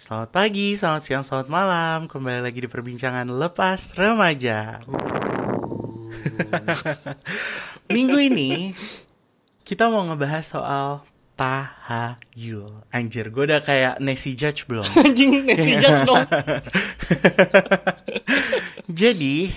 Selamat pagi, selamat siang, selamat malam. Kembali lagi di perbincangan lepas remaja. Minggu ini kita mau ngebahas soal tahayul. Anjir, gue udah kayak Nessie Judge belum? Anjing Nancy Judge dong. Jadi,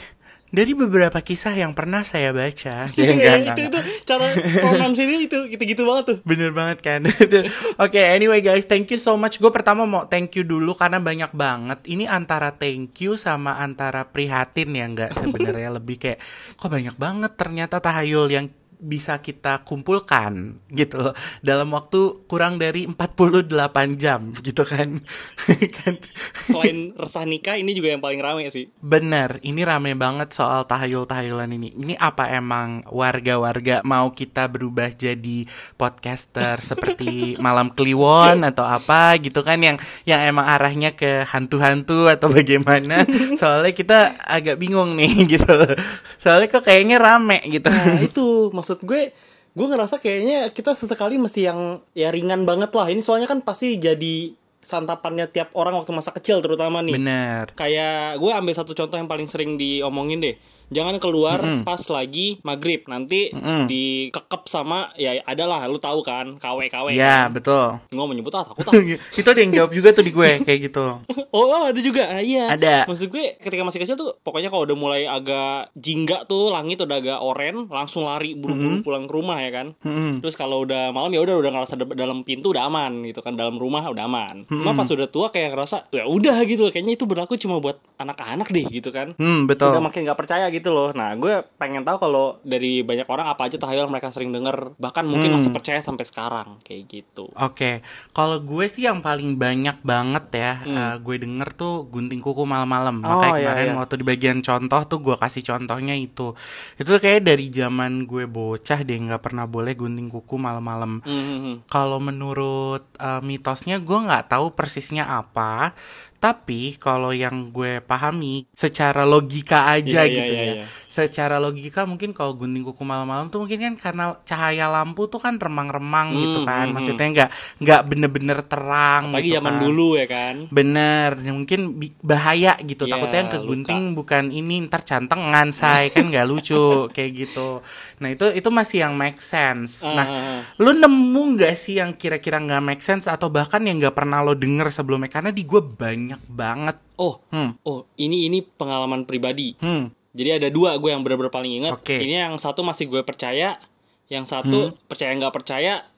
dari beberapa kisah yang pernah saya baca, ya, Iya, enggak, itu enggak, itu cara pronunciasinya itu gitu-gitu banget tuh. Bener banget kan? Oke anyway guys Thank you so much. Gue pertama mau thank you dulu Karena banyak banget. Ini antara thank you Sama antara prihatin ya Nggak sebenarnya lebih kayak Kok banyak banget ternyata tahayul Yang bisa kita kumpulkan gitu loh dalam waktu kurang dari 48 jam gitu kan kan Selain resah nikah ini juga yang paling rame sih. Bener, ini rame banget soal tahayul-tahayulan ini. Ini apa emang warga-warga mau kita berubah jadi podcaster seperti Malam Kliwon atau apa gitu kan yang yang emang arahnya ke hantu-hantu atau bagaimana? Soalnya kita agak bingung nih gitu. loh. Soalnya kok kayaknya rame gitu. Nah itu maksud gue gue ngerasa kayaknya kita sesekali mesti yang ya ringan banget lah. Ini soalnya kan pasti jadi santapannya tiap orang waktu masa kecil terutama nih. Bener. Kayak gue ambil satu contoh yang paling sering diomongin deh. Jangan keluar pas lagi maghrib nanti Mm-mm. dikekep sama ya adalah lu tahu kan KW KW. Ya, kan? betul. Gue mau nyebut ah takut ah. Itu ada yang jawab juga tuh di gue kayak gitu. Oh, oh, ada juga. Ah, iya. Ada. Maksud gue ketika masih kecil tuh pokoknya kalau udah mulai agak jingga tuh langit udah agak oren, langsung lari buru-buru pulang ke rumah ya kan. Mm-mm. Terus kalau udah malam ya udah udah ngerasa da- dalam pintu udah aman gitu kan, dalam rumah udah aman. Cuma pas udah tua kayak ngerasa ya udah gitu, kayaknya itu berlaku cuma buat anak-anak deh gitu kan. Hmm, betul. Udah makin nggak percaya gitu loh. Nah, gue pengen tahu kalau dari banyak orang apa aja tahayul mereka sering denger, bahkan mungkin Hmm. masih percaya sampai sekarang kayak gitu. Oke, kalau gue sih yang paling banyak banget ya, eh, gue denger tuh gunting kuku malam-malam. Hmm. Oh, Makanya iya, kemarin iya. waktu di bagian contoh tuh gue kasih contohnya itu. Itu kayak dari zaman gue bocah deh nggak pernah boleh gunting kuku malam-malam. Hmm, hmm, hmm. Kalau menurut eh, mitosnya gue nggak tahu persisnya apa, tapi kalau yang gue pahami secara logika aja Iya, iya, gitu iya, ya. iya. Secara logika mungkin kalau gunting kuku malam-malam tuh mungkin kan karena cahaya lampu tuh kan remang-remang gitu Hmm, kan. hmm, Maksudnya nggak nggak bener-bener terang Apalagi gitu zaman kan. dulu ya kan. Bener, mungkin bahaya gitu. Iya, Takutnya yang kegunting bukan ini ntar cantengan say kan nggak lucu kayak gitu. Nah itu itu masih yang make sense. Nah Ah, ah, lu nemu nggak sih yang kira-kira nggak make sense atau bahkan yang nggak pernah lo denger sebelumnya? Karena di gue banyak banget. Oh, Hmm, oh, ini ini pengalaman pribadi. hmm, Jadi ada dua gue yang benar-benar paling ingat. Oke. Hmm. Ini yang satu masih gue percaya, yang satu percaya nggak percaya.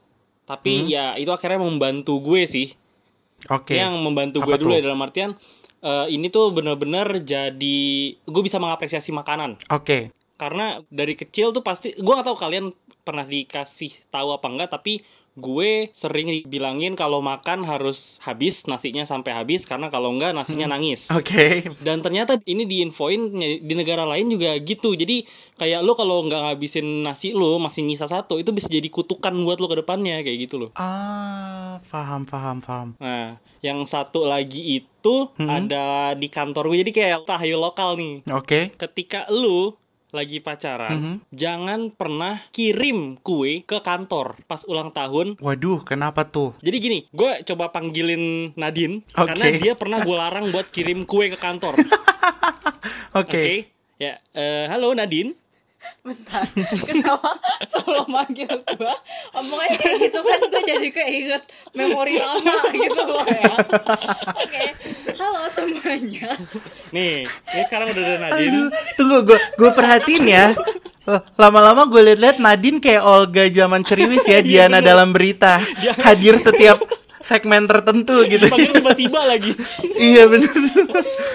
Tapi ya itu akhirnya membantu gue sih. oke. Yang membantu Apa gue dulu tuh? ya dalam artian eh, ini tuh benar-benar jadi gue bisa mengapresiasi makanan. Oke. Karena dari kecil tuh pasti gue gak tahu kalian pernah dikasih tahu apa enggak tapi gue sering dibilangin kalau makan harus habis nasinya sampai habis karena kalau enggak nasinya nangis. Oke. Dan ternyata ini diinfoin di negara lain juga gitu. Jadi kayak lo kalau nggak ngabisin nasi lo masih nyisa satu itu bisa jadi kutukan buat lo ke depannya kayak gitu loh. Ah, paham, paham, paham. Nah, yang satu lagi itu ada di kantor gue. Jadi kayak tahayul lokal nih. Oke. Ketika lo lagi pacaran, Mhm. jangan pernah kirim kue ke kantor pas ulang tahun. Waduh, kenapa tuh? Jadi gini, gue coba panggilin Nadine Oke. karena dia pernah gue larang buat kirim kue ke kantor. Oke. Oke. Ya, eh, halo Nadine. Bentar, kenapa sebelum manggil gue Ngomongnya kayak gitu kan gue jadi keinget memori lama gitu loh ya Oke, halo semuanya Nih, ini sekarang udah ada Nadine. Aduh, tunggu gue gue perhatiin ya. Lama-lama gue liat-liat Nadine kayak Olga zaman ceriwis ya Diana dalam berita hadir setiap segmen tertentu gitu. Tiba-tiba lagi. iya bener.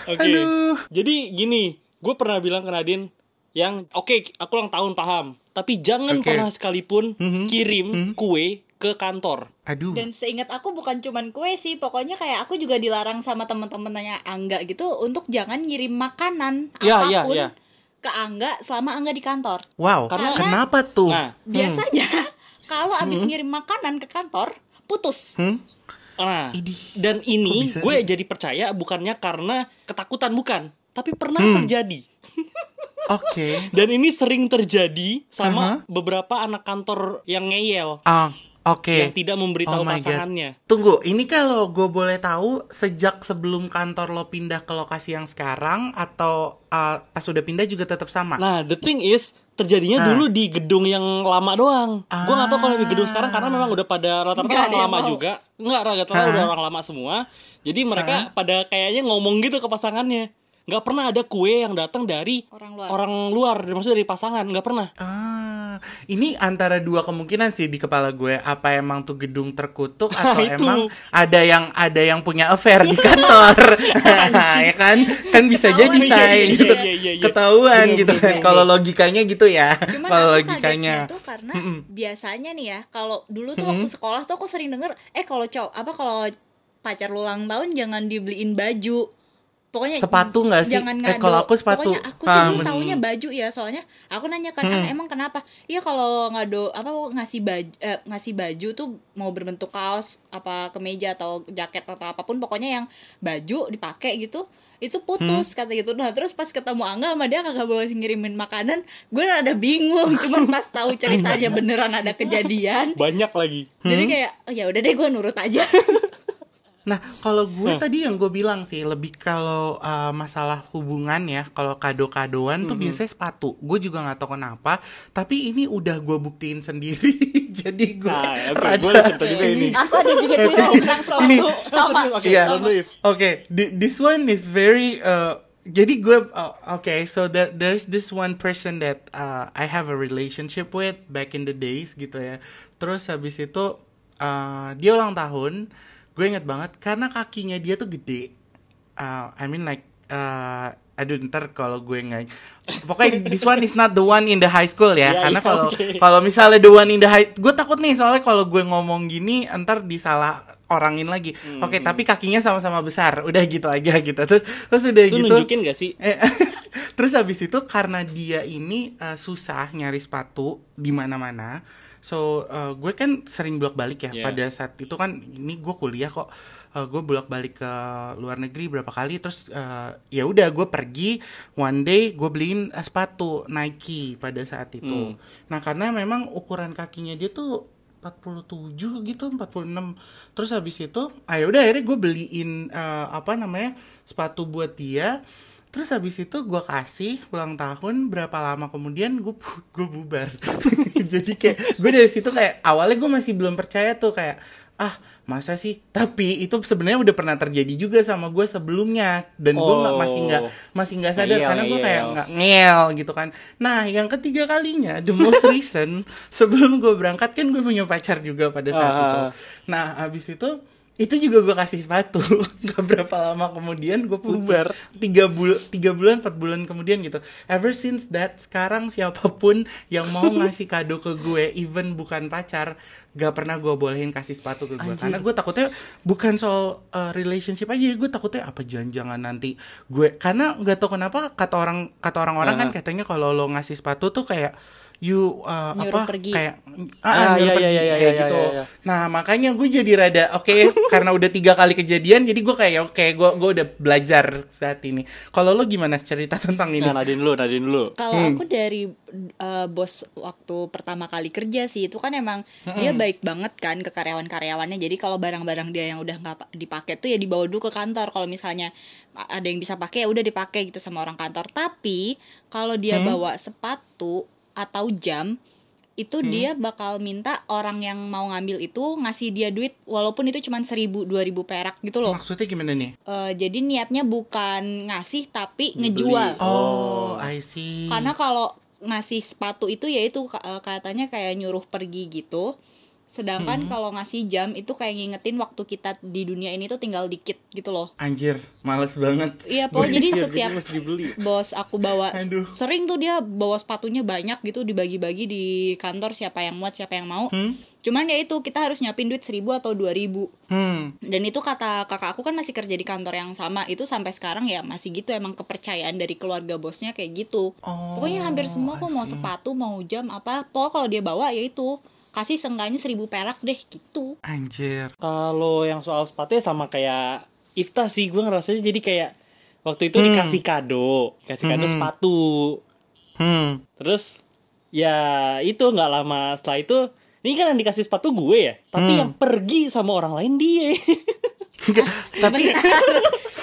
Oke. Aduh. Jadi gini, gue pernah bilang ke Nadine yang oke, aku ulang tahun paham, tapi jangan Oke. pernah sekalipun Mhm. kirim kue ke kantor. Aduh. Dan seingat aku bukan cuman kue sih Pokoknya kayak aku juga dilarang sama temen-temennya Angga gitu Untuk jangan ngirim makanan Ya, ya, apa pun ya. ke Angga selama Angga di kantor Wow. Karena- kenapa tuh? Nah, Biasanya kalau abis ngirim makanan ke kantor Putus Hmm? nah, Idih. dan ini gue jadi percaya bukannya karena ketakutan bukan, tapi pernah Hmm. terjadi. Oke. Dan ini sering terjadi sama Aha. beberapa anak kantor yang ngeyel. Ah, Oke. yang tidak memberitahu Oh my God. pasangannya. Tunggu, ini kalau gue boleh tahu sejak sebelum kantor lo pindah ke lokasi yang sekarang atau uh, pas udah pindah juga tetap sama? Nah, the thing is terjadinya Ah. dulu di gedung yang lama doang. Gua nggak tahu kalau di gedung sekarang karena memang udah pada rata-rata orang lama mau. juga. Enggak, rata-rata udah orang lama semua. Jadi mereka pada kayaknya ngomong gitu ke pasangannya. Nggak pernah ada kue yang datang dari Orang luar. orang luar, maksudnya dari pasangan, nggak pernah. Ah, ini antara dua kemungkinan sih di kepala gue. Apa emang tuh gedung terkutuk atau emang ada yang ada yang punya affair di kantor, ya kan? Kan bisa Ketahuan jadi iya, say iya, gitu. iya, iya, iya. Ketahuan Bener, gitu bener, kan. Kalau logikanya gitu ya. Kalau logikanya. tuh karena biasanya nih ya, kalau dulu tuh waktu sekolah tuh aku sering denger, eh kalau cowok apa kalau pacar lu ulang tahun jangan dibeliin baju. Pokoknya Sepatu nggak sih? Jangan Eh, ngado. kalau aku sepatu. Pokoknya aku sih Ah, dulu bener. taunya baju ya, soalnya aku nanya kan Hmm. "Ah, emang kenapa? Iya kalau ngado apa ngasih baju eh, ngasih baju tuh mau berbentuk kaos apa kemeja atau jaket atau apa pun pokoknya yang baju dipakai gitu itu Hmm. putus kata gitu nah terus pas ketemu Angga sama dia kagak boleh ngirimin makanan gue rada bingung cuman pas tahu ceritanya beneran ada kejadian Banyak lagi. jadi kayak "Oh, ya udah deh gue nurut aja Nah, kalau gue tadi yang gue bilang sih lebih kalau uh, masalah hubungan ya, kalau kado-kadoan tuh biasanya sepatu. Gue juga nggak tahu kenapa, tapi ini udah gue buktiin sendiri. Jadi gue Nah, rada- gue ada juga ini. aku ada juga cerita tentang sepatu sama Oke. Oke, thi- this one is very uh, jadi gue uh, oke, so that there's this one person that uh, I have a relationship with back in the days gitu ya. Terus habis itu uh, dia ulang tahun, gue inget banget karena kakinya dia tuh gede. Uh, I mean like uh, aduh ntar kalau gue nggak pokoknya this one is not the one in the high school ya Iya, karena iya, kalau oke. kalau misalnya the one in the high gue takut nih soalnya kalau gue ngomong gini ntar disalah orangin lagi Hmm. oke tapi kakinya sama-sama besar udah gitu aja gitu terus terus udah Itu gitu nunjukin gak sih? Eh, terus habis itu karena dia ini eh, susah nyari sepatu di mana-mana so eh, gue kan sering bolak balik ya. Yeah. pada saat itu kan ini gue kuliah kok. Eh, gue bolak balik ke luar negeri berapa kali. Terus eh, ya udah gue pergi. One day gue beliin eh, sepatu Nike pada saat itu. Hmm. nah karena memang ukuran kakinya dia tuh 47 gitu 46 terus habis itu ayo udah akhirnya gue beliin eh, apa namanya sepatu buat dia terus habis itu gue kasih ulang tahun berapa lama kemudian gue gue bubar. Jadi kayak gue dari situ kayak awalnya gue masih belum percaya tuh kayak ah masa sih? Tapi itu sebenarnya udah pernah terjadi juga sama gue sebelumnya. Dan gue nggak masih nggak Oh. masih nggak sadar Ngeyel, karena gue kayak nggak ngel gitu kan. Nah yang ketiga kalinya the most recent sebelum gue berangkat kan gue punya pacar juga pada saat Ah. itu. nah habis itu itu juga gue kasih sepatu. Nggak berapa lama kemudian gue putus. Tiga bulan tiga bulan empat bulan kemudian gitu. Ever since that sekarang siapa pun yang mau ngasih kado ke gue even bukan pacar gak pernah gue bolehin kasih sepatu ke gue. Karena gue takutnya bukan soal uh, relationship aja gue takutnya apa jangan-jangan nanti gue karena nggak tahu kenapa kata orang kata orang-orang kan Ah. katanya kalau lo ngasih sepatu tuh kayak you uh, Nyuruh apa pergi. kayak Ah, ah, nyuruh iya, pergi iya, iya, kayak iya, gitu iya, iya. Nah makanya gue jadi rada oke karena udah tiga kali kejadian jadi gue kayak oke gue gue udah belajar saat ini. Kalau lo gimana cerita tentang ini? Nah, Nadine dulu, Nadine dulu. Kalau aku dari uh, bos waktu pertama kali kerja sih itu kan emang dia baik banget kan ke karyawan-karyawannya. Jadi kalau barang-barang dia yang udah nggak pa- dipakai tuh ya dibawa dulu ke kantor. Kalau misalnya ada yang bisa pakai ya udah dipakai gitu sama orang kantor. Tapi kalau dia bawa sepatu atau jam itu dia bakal minta orang yang mau ngambil itu ngasih dia duit walaupun itu cuma seribu dua ribu perak gitu loh. Maksudnya gimana nih? Eh, jadi niatnya bukan ngasih tapi Dibeli. ngejual. Oh, I see. Karena kalau ngasih sepatu itu ya itu ka- eh, katanya kayak nyuruh pergi gitu. Sedangkan kalau ngasih jam itu kayak ngingetin waktu kita di dunia ini tuh tinggal dikit gitu loh. Anjir, males banget. Iya, pokoknya jadi setiap bos aku bawa Aduh. sering tuh dia bawa sepatunya banyak gitu dibagi-bagi di kantor siapa yang muat siapa yang mau. Hmm? Cuman ya itu kita harus nyiapin duit seribu atau dua ribu Hmm. dan itu kata kakak aku kan masih kerja di kantor yang sama itu sampai sekarang ya masih gitu emang kepercayaan dari keluarga bosnya kayak gitu Oh, pokoknya hampir semua kok mau sepatu mau jam apa pokoknya kalau dia bawa ya itu kasih seenggaknya seribu perak deh gitu Anjir. Kalau yang soal sepatu ya sama kayak Ifta sih, gue ngerasanya jadi kayak waktu itu Hmm. dikasih kado, kasih kado Hmm. sepatu. Hmm. Terus ya itu nggak lama setelah itu ini kan yang dikasih sepatu gue ya tapi Hmm. yang pergi sama orang lain dia Tapi.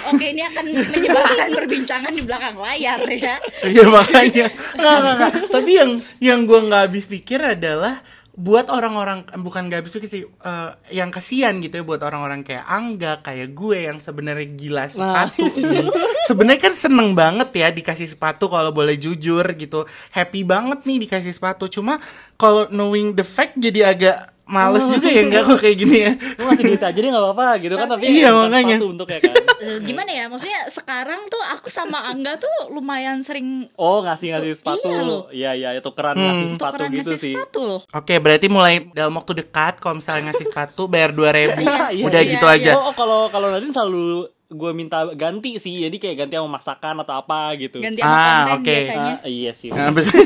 Oke, ini akan menyebabkan perbincangan di belakang layar ya. ya makanya nggak nggak nggak. Tapi yang yang gue nggak habis pikir adalah buat orang-orang bukan nggak habis sih eh, yang kasihan gitu ya buat orang-orang kayak Angga kayak gue yang sebenarnya gila sepatu ini. Sebenarnya kan seneng banget ya dikasih sepatu kalau boleh jujur gitu. Happy banget nih dikasih sepatu. Cuma kalau knowing the fact jadi agak males juga ya nggak kok kayak gini ya lu ngasih duit aja deh nggak apa-apa gitu kan tapi Iya, bukan makanya. bentuknya kan Eh, Gimana ya? Maksudnya sekarang tuh aku sama Angga tuh lumayan sering oh ngasih ngasih Tuh, sepatu iya iya iya itu keren Hmm. ngasih sepatu tukeran gitu ngasih sih sepatu loh. Oke, berarti mulai dalam waktu dekat kalau misalnya ngasih sepatu bayar 2000 Iya, iya, Udah iya, gitu iya. aja. oh oh, kalau kalau Nadine selalu gue minta ganti sih jadi kayak ganti sama masakan atau apa gitu Ganti sama Ah, konten oke. biasanya. Ah, iya sih Nah, betul.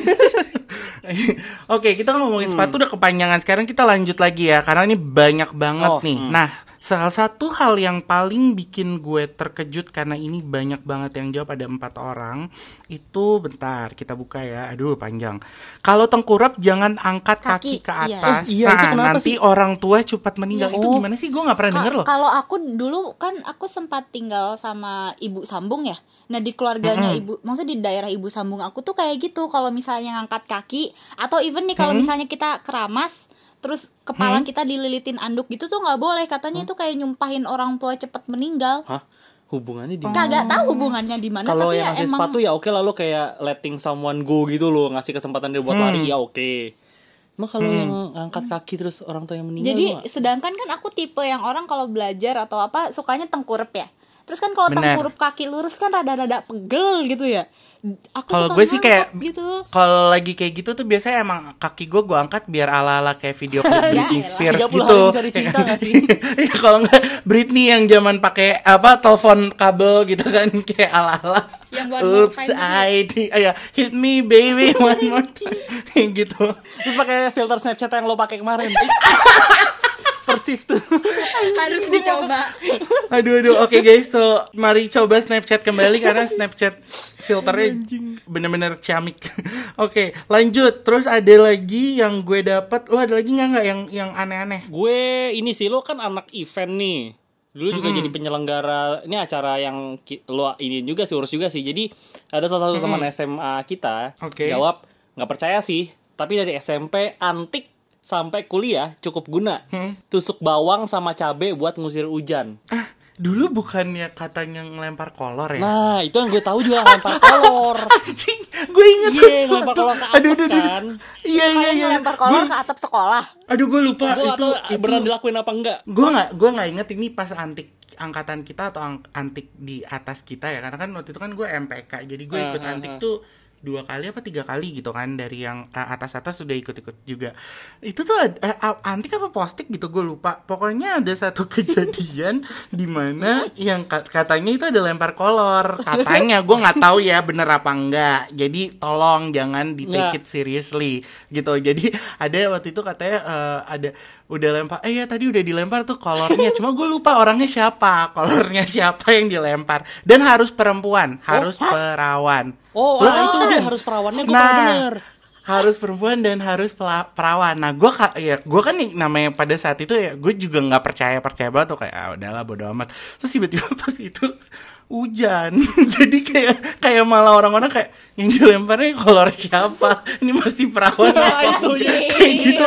Oke, kita ngomongin sepatu udah kepanjangan. Sekarang kita lanjut lagi ya, karena ini banyak banget Oh, nih. hmm. Nah, salah satu hal yang paling bikin gue terkejut karena ini banyak banget yang jawab ada empat orang. Itu bentar, kita buka ya. Aduh, panjang. Kalau tengkurap jangan angkat kaki, Kaki, ke iya. atas. Eh, iya, itu Nah, nanti sih? orang tua cepat meninggal. Iya. Itu Oh. gimana sih? Gue nggak pernah Ka- denger loh. Kalau aku dulu kan aku sempat tinggal sama ibu sambung ya. Nah di keluarganya Mm-mm. ibu, maksudnya di daerah ibu sambung aku tuh kayak gitu. Kalau misalnya ngangkat kaki atau even nih kalau Mm-mm. misalnya kita keramas, terus kepala Mm. kita dililitin anduk gitu tuh nggak boleh. Katanya itu kayak nyumpahin orang tua cepet meninggal. Hah? hubungannya di Kagak tahu hubungannya di mana. kalau tapi yang ya ngasih emang sepatu ya oke lalu kayak letting someone go gitu loh ngasih kesempatan dia buat Hmm. lari ya oke Emang kalau Hmm. yang angkat kaki terus orang tua yang meninggal Jadi sedangkan kan aku tipe yang orang kalau belajar atau apa sukanya tengkurap ya. Terus kan kalau Benar. tengkurap kaki lurus kan rada-rada pegel gitu ya. Aku Kalau gue sih kayak- gitu. Kalau lagi kayak gitu tuh biasanya emang kaki gue gue angkat biar ala-ala kayak video klip Ya Britney. Spears 30 gitu. Iya, kalau nggak Britney yang zaman pakai apa telepon kabel gitu kan kayak. Yang one more Oops, gitu. I did. Ah, ya, hit me baby one more time gitu. terus pakai filter Snapchat yang lo pakai kemarin persis tuh. Harus dicoba. Aduh aduh oke guys. So mari coba Snapchat kembali karena Snapchat filternya bener-bener ciamik. Oke lanjut. Terus ada lagi yang gue dapat lo ada lagi nggak nggak? Yang yang aneh-aneh? gue ini sih lo kan anak event nih. Dulu juga Mm-mm. jadi penyelenggara. Ini acara yang lo ini juga sih urus juga sih. Jadi ada salah satu teman SMA kita Oke. jawab nggak percaya sih. Tapi dari SMP antik sampai kuliah cukup guna Hmm. tusuk bawang sama cabe buat ngusir hujan Ah dulu bukannya katanya ngelempar kolor ya? nah itu yang gue tahu juga lempar kolor Anjing, gue inget iya sesuatu. ngelempar kolor ke Aduh, aduh, atap aduh. kan Iya, iya, iya. ngelempar kolor ke atap sekolah. Aduh, gue lupa gue itu. itu beneran dilakuin apa enggak gue nggak gue nggak inget ini pas antik angkatan kita atau ang- antik di atas kita ya karena kan waktu itu kan gue MPK jadi gue ikut Ah, ah, antik ah. tuh dua kali apa tiga kali gitu kan dari yang atas atas sudah ikut ikut juga. Itu tuh eh, a- antik apa postik gitu gue lupa. Pokoknya ada satu kejadian di mana yang kat- katanya itu ada lempar kolor. Katanya gue nggak tahu ya bener apa enggak. Jadi tolong jangan di take Nggak. it seriously gitu. Jadi ada waktu itu katanya eh, ada udah lempar eh ya tadi udah dilempar tuh kolornya. Cuma gue lupa orangnya siapa kolornya siapa yang dilempar. Dan harus perempuan harus perawan. Oh Lo ah, itu kan? dia harus perawannya gue Nah, denger. harus perempuan dan harus perawan. Nah gue ya gue kan nih namanya pada saat itu ya gue juga nggak percaya percaya banget tuh kayak ah, udahlah bodo amat. Terus tiba-tiba pas itu hujan. Jadi kayak kayak malah orang-orang kayak yang dilemparnya kolor siapa? Ini masih perawan apa? itu ya. kayak gitu.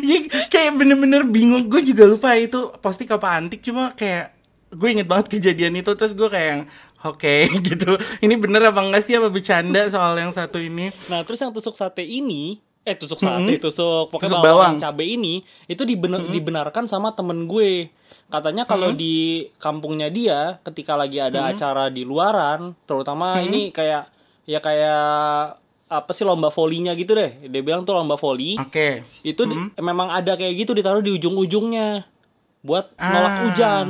Iya, kayak bener-bener bingung. Gue juga lupa itu pasti apa antik. Cuma kayak gue inget banget kejadian itu. Terus gue kayak yang oke gitu. Ini bener apa enggak sih? Apa bercanda soal yang satu ini? Nah, terus yang tusuk sate ini, eh tusuk sate, tusuk pokoknya Tusuk bawang, bawang. cabe ini itu dibener- dibenarkan sama temen gue. Katanya kalau di kampungnya dia ketika lagi ada acara di luaran, terutama ini kayak ya kayak apa sih lomba volinya gitu deh. Dia bilang tuh lomba voli. oke Itu di- memang ada kayak gitu ditaruh di ujung-ujungnya buat nolak Ah. hujan.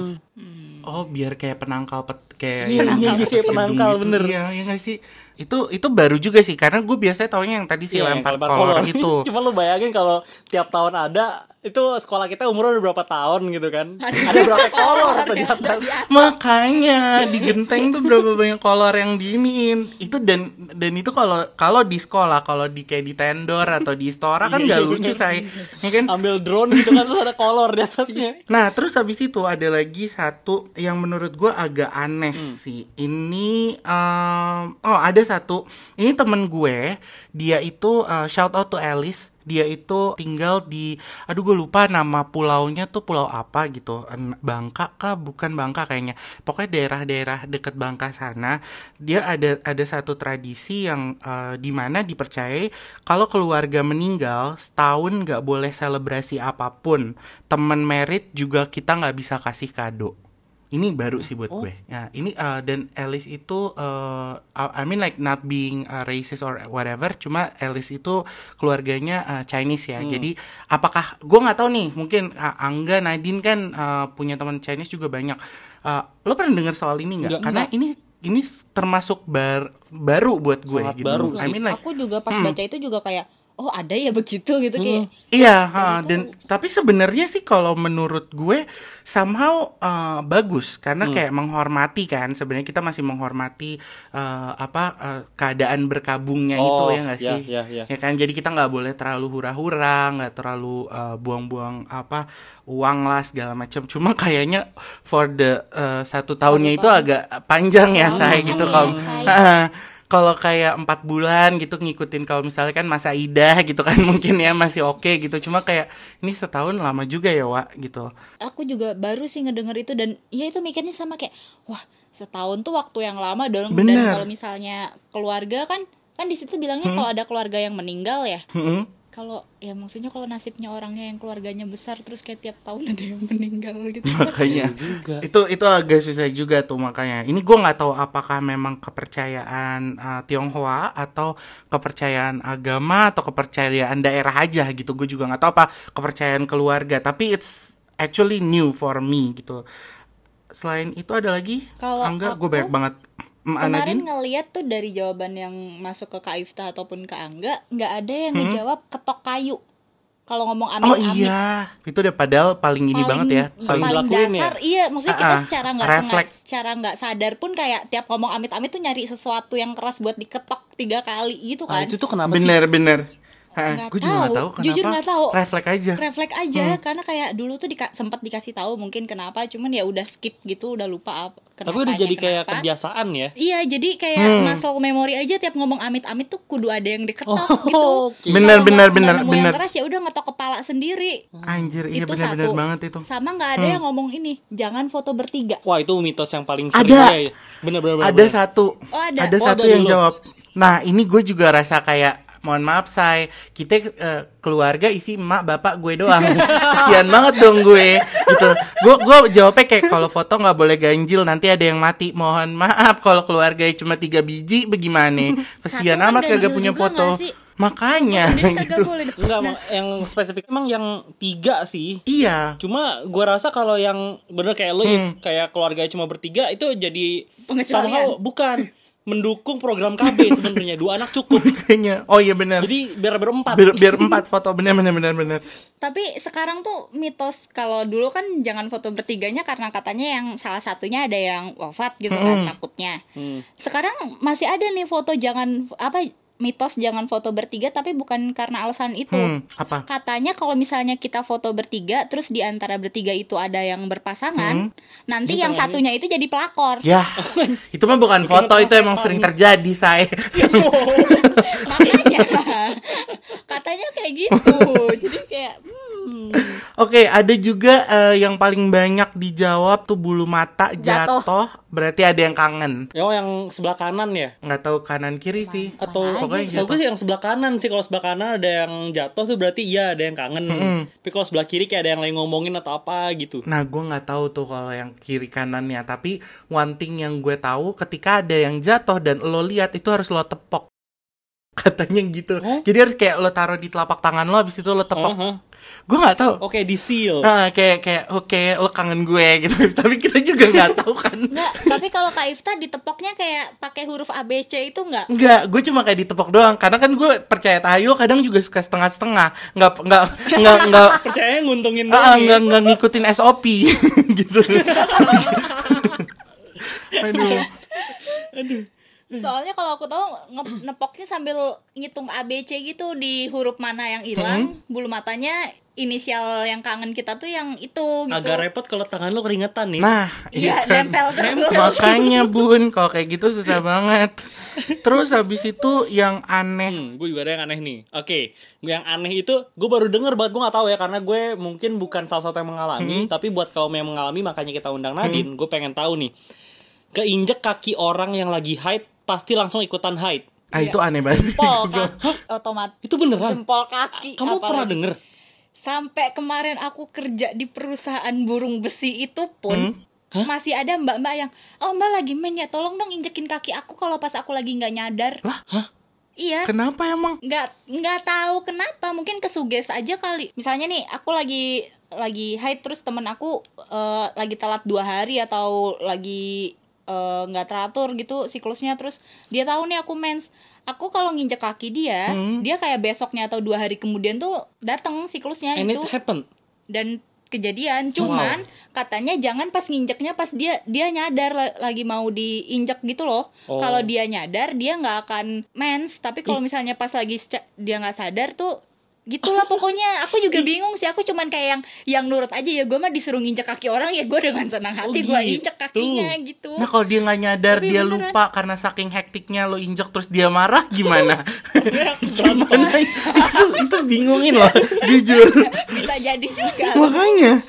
oh biar kayak penangkal pet kayak Iya, yang iya, iya, kayak penangkal, gitu. bener. iya iya nggak sih itu itu baru juga sih karena gue biasanya taunya yang tadi si Iya, lempar lempar kolor itu Cuma lu bayangin kalau tiap tahun ada itu sekolah kita umurnya udah berapa tahun gitu kan. Ada Ada berapa kolor tuh di atas. Makanya di genteng tuh berapa banyak kolor yang diinin. Itu dan dan itu kalau kalau di sekolah, kalau di kayak di tendor atau di istora kan Iya, nggak iya, lucu bener. saya. Ya kan? Ambil drone gitu kan terus ada kolor di atasnya. Nah, terus habis itu ada lagi satu yang menurut gue agak aneh Hmm. sih. Ini em, oh ada satu. Ini temen gue, dia itu eh, shout out to Alice. Dia itu tinggal di, aduh gue lupa nama pulaunya tuh pulau apa gitu. Bangka kah? Bukan Bangka kayaknya. Pokoknya daerah-daerah deket Bangka sana. Dia ada ada satu tradisi yang eh, di mana dipercayai kalau keluarga meninggal setahun nggak boleh selebrasi apa pun. Temen merit juga kita nggak bisa kasih kado. Ini baru sih buat Oh. gue. Ya, ini uh, dan Alice itu uh, I mean like not being uh, racist or whatever, cuma Alice itu keluarganya uh, Chinese ya. Hmm. Jadi apakah gue nggak tahu nih, mungkin uh, Angga Nadine kan uh, punya teman Chinese juga banyak. Uh, lo pernah dengar soal ini nggak? Karena nggak. ini ini termasuk bar, baru buat gue Sangat gitu. baru I mean like Aku juga pas Hmm. baca itu juga kayak oh ada ya begitu gitu kayak Iya, ha, dan tapi sebenarnya sih kalau menurut gue somehow uh, bagus. Karena Hmm. kayak menghormati kan sebenarnya kita masih menghormati uh, apa uh, keadaan berkabungnya itu Oh, ya nggak ya, sih? ya, ya. Ya kan? Jadi kita nggak boleh terlalu hura-hura, nggak terlalu uh, buang-buang apa uang lah segala macam. Cuma kayaknya for the uh, satu tahunnya itu agak panjang ya saya gitu kalau kalau kayak empat bulan gitu ngikutin kalau misalnya kan masa idah gitu kan mungkin ya masih oke gitu. Cuma kayak ini setahun lama juga ya Wak gitu. Aku juga baru sih ngedenger itu dan ya itu mikirnya sama kayak wah setahun tuh waktu yang lama dong. Dan Bener. kalau misalnya keluarga kan kan di situ bilangnya kalau ada keluarga yang meninggal ya. Mm-mm. Kalau ya maksudnya kalau nasibnya orangnya yang keluarganya besar terus kayak tiap tahun ada yang meninggal gitu. Makanya. Juga. itu itu agak susah juga tuh makanya. Ini gue nggak tahu apakah memang kepercayaan uh, Tionghoa atau kepercayaan agama atau kepercayaan daerah aja gitu. Gue juga nggak tahu apa kepercayaan keluarga. Tapi it's actually new for me gitu. Selain itu ada lagi? Kalau Angga gue banyak banget kemarin ngeliat tuh dari jawaban yang masuk ke Kak Ifta ataupun ke Angga nggak ada yang Hmm. ngejawab ketok kayu kalau ngomong Oh amit-amit iya, itu udah padahal paling ini banget ya. paling Paling, paling dasar iya maksudnya kita Ah, ah, secara nggak sengaja secara nggak sadar pun kayak tiap ngomong amit-amit tuh nyari sesuatu yang keras buat diketok tiga kali gitu Nah, kan itu tuh kenapa sih? bener-bener. Nggak Gue juga gak tahu. kenapa. Jujur nggak tahu. Refleks aja. refleks aja Hmm. karena kayak dulu tuh dika sempat dikasih tahu mungkin kenapa cuman ya udah skip gitu udah lupa apa Tapi udah jadi kayak kenapa. kebiasaan ya. Iya, jadi kayak Hmm. muscle memory aja tiap ngomong amit-amit tuh kudu ada yang diketok Oh, gitu. oke. Bener, bener, bener, bener. Yang keras ya udah ngetok kepala sendiri. Anjir, iya Itu bener-bener satu. banget itu. Sama nggak ada Hmm. yang ngomong ini, jangan foto bertiga. Wah, itu mitos yang paling Ada. sering ya. Bener-bener. Ada satu. Oh, ada. Ada Oh, satu ada yang dulu. jawab. Nah, ini gue juga rasa kayak mohon maaf say kita eh, keluarga isi emak bapak gue doang. Kesian banget dong gue. Gitu. Gue gue jawabnya kayak kalau foto nggak boleh ganjil nanti ada yang mati. Mohon maaf kalau keluarga cuma tiga biji bagaimana? Kesian Satu kan amat kagak punya foto. makanya gitu. Enggak, Nah, yang spesifik emang yang tiga sih. iya. Cuma gua rasa kalau yang bener kayak lo Hmm. kayak keluarga cuma bertiga itu jadi Pengecualian. somehow bukan mendukung program KB sebenarnya dua anak cukup. kayaknya oh iya benar Jadi biar berempat. biar, biar empat foto bener bener bener bener Tapi sekarang tuh mitos kalau dulu kan jangan foto bertiganya karena katanya yang salah satunya ada yang wafat gitu kan Mm-mm. takutnya. Hmm. Sekarang masih ada nih foto jangan apa mitos jangan foto bertiga tapi bukan karena alasan itu. hmm, apa Katanya kalau misalnya kita foto bertiga terus di antara bertiga itu ada yang berpasangan, nanti Di yang tengahnya. satunya itu jadi pelakor. ya itu mah bukan foto itu emang sering terjadi saya Makanya katanya kayak gitu. Jadi kayak hmm, Oke, ada juga eh, yang paling banyak dijawab tuh bulu mata Jatuh. jatuh, berarti ada yang kangen. Oh yang sebelah kanan ya? Nggak tahu kanan kiri sih. Atau Pokoknya gue jatuh. sih yang sebelah kanan sih kalau sebelah kanan ada yang jatuh tuh berarti iya ada yang kangen. Mm-mm. Tapi kalau sebelah kiri kayak ada yang lagi ngomongin atau apa gitu. Nah, gue nggak tahu tuh kalau yang kiri kanannya. Tapi one thing yang gue tahu, ketika ada yang jatuh dan lo lihat itu harus lo tepok. Katanya gitu. Oh. Jadi harus kayak lo taruh di telapak tangan lo, habis itu lo tepok. Aha. Gue nggak tahu. Oke, di seal. Ah, kayak kayak oke lo kangen gue gitu. Tapi kita juga nggak tahu kan. Enggak, tapi kalau Kak Ifta ditepoknya kayak pakai huruf ABC itu enggak? Enggak, gue cuma kayak ditepok doang. Karena kan gue percaya tahayul kadang juga suka setengah-setengah. Nggak nggak nggak nggak Percaya nguntungin ah, doang nggak nggak ngikutin SOP gitu. Aduh. Aduh. Soalnya kalau aku tahu nge- nepoknya sambil ngitung ABC gitu di huruf mana yang hilang, bulu matanya inisial yang kangen kita tuh yang itu gitu. Agak repot kalau tangan lu keringetan nih. nah Iya, kan. nempel terus. makanya bun kalau kayak gitu susah banget terus habis itu yang aneh Hmm, gue juga ada yang aneh nih. Oke, gue yang aneh itu gue baru denger banget gue nggak tahu ya karena gue mungkin bukan salah satu yang mengalami, tapi buat kaum yang mengalami makanya kita undang Nadine. Gue pengen tahu nih, keinjek kaki orang yang lagi haid pasti langsung ikutan haid. ah itu aneh banget sih. Jempol kaki otomatis Itu beneran? jempol kaki. Kamu pernah apalagi. denger? Sampai kemarin aku kerja di perusahaan burung besi itu pun Hah? masih ada mbak-mbak yang oh mbak lagi main ya tolong dong injekin kaki aku kalau pas aku lagi nggak nyadar Lah? Hah? iya kenapa emang nggak nggak tahu kenapa mungkin kesuges aja kali misalnya nih aku lagi lagi haid terus temen aku eh, lagi telat dua hari atau lagi eh, nggak teratur gitu siklusnya terus dia tahu nih aku mens aku kalau nginjek kaki dia Hmm. dia kayak besoknya atau dua hari kemudian tuh datang siklusnya And gitu it happened. dan kejadian cuman katanya jangan pas nginjeknya pas dia dia nyadar la- lagi mau diinjek gitu loh Oh. kalau dia nyadar dia nggak akan mens tapi kalau misalnya pas lagi dia nggak sadar tuh gitulah pokoknya aku juga bingung sih aku cuman kayak yang yang nurut aja ya gue mah disuruh nginjek kaki orang ya gue dengan senang hati Oh, gue gitu. injek kakinya gitu Nah kalau dia nggak nyadar Tapi dia beneran. lupa karena saking hektiknya lo injek terus dia marah gimana? gimana? itu itu bingungin loh jujur. bisa jadi juga Makanya